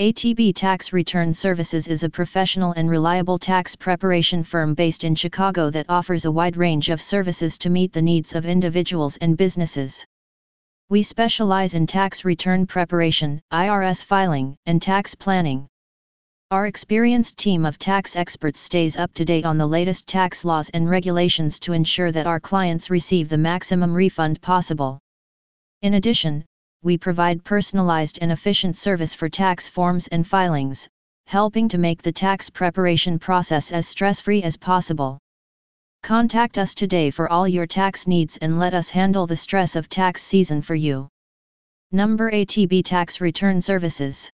ATB Tax Return Services is a professional and reliable tax preparation firm based in Chicago that offers a wide range of services to meet the needs of individuals and businesses. We specialize in tax return preparation, IRS filing, and tax planning. Our experienced team of tax experts stays up to date on the latest tax laws and regulations to ensure that our clients receive the maximum refund possible. In addition, we provide personalized and efficient service for tax forms and filings, helping to make the tax preparation process as stress-free as possible. Contact us today for all your tax needs and let us handle the stress of tax season for you. Number ATB Tax Return Services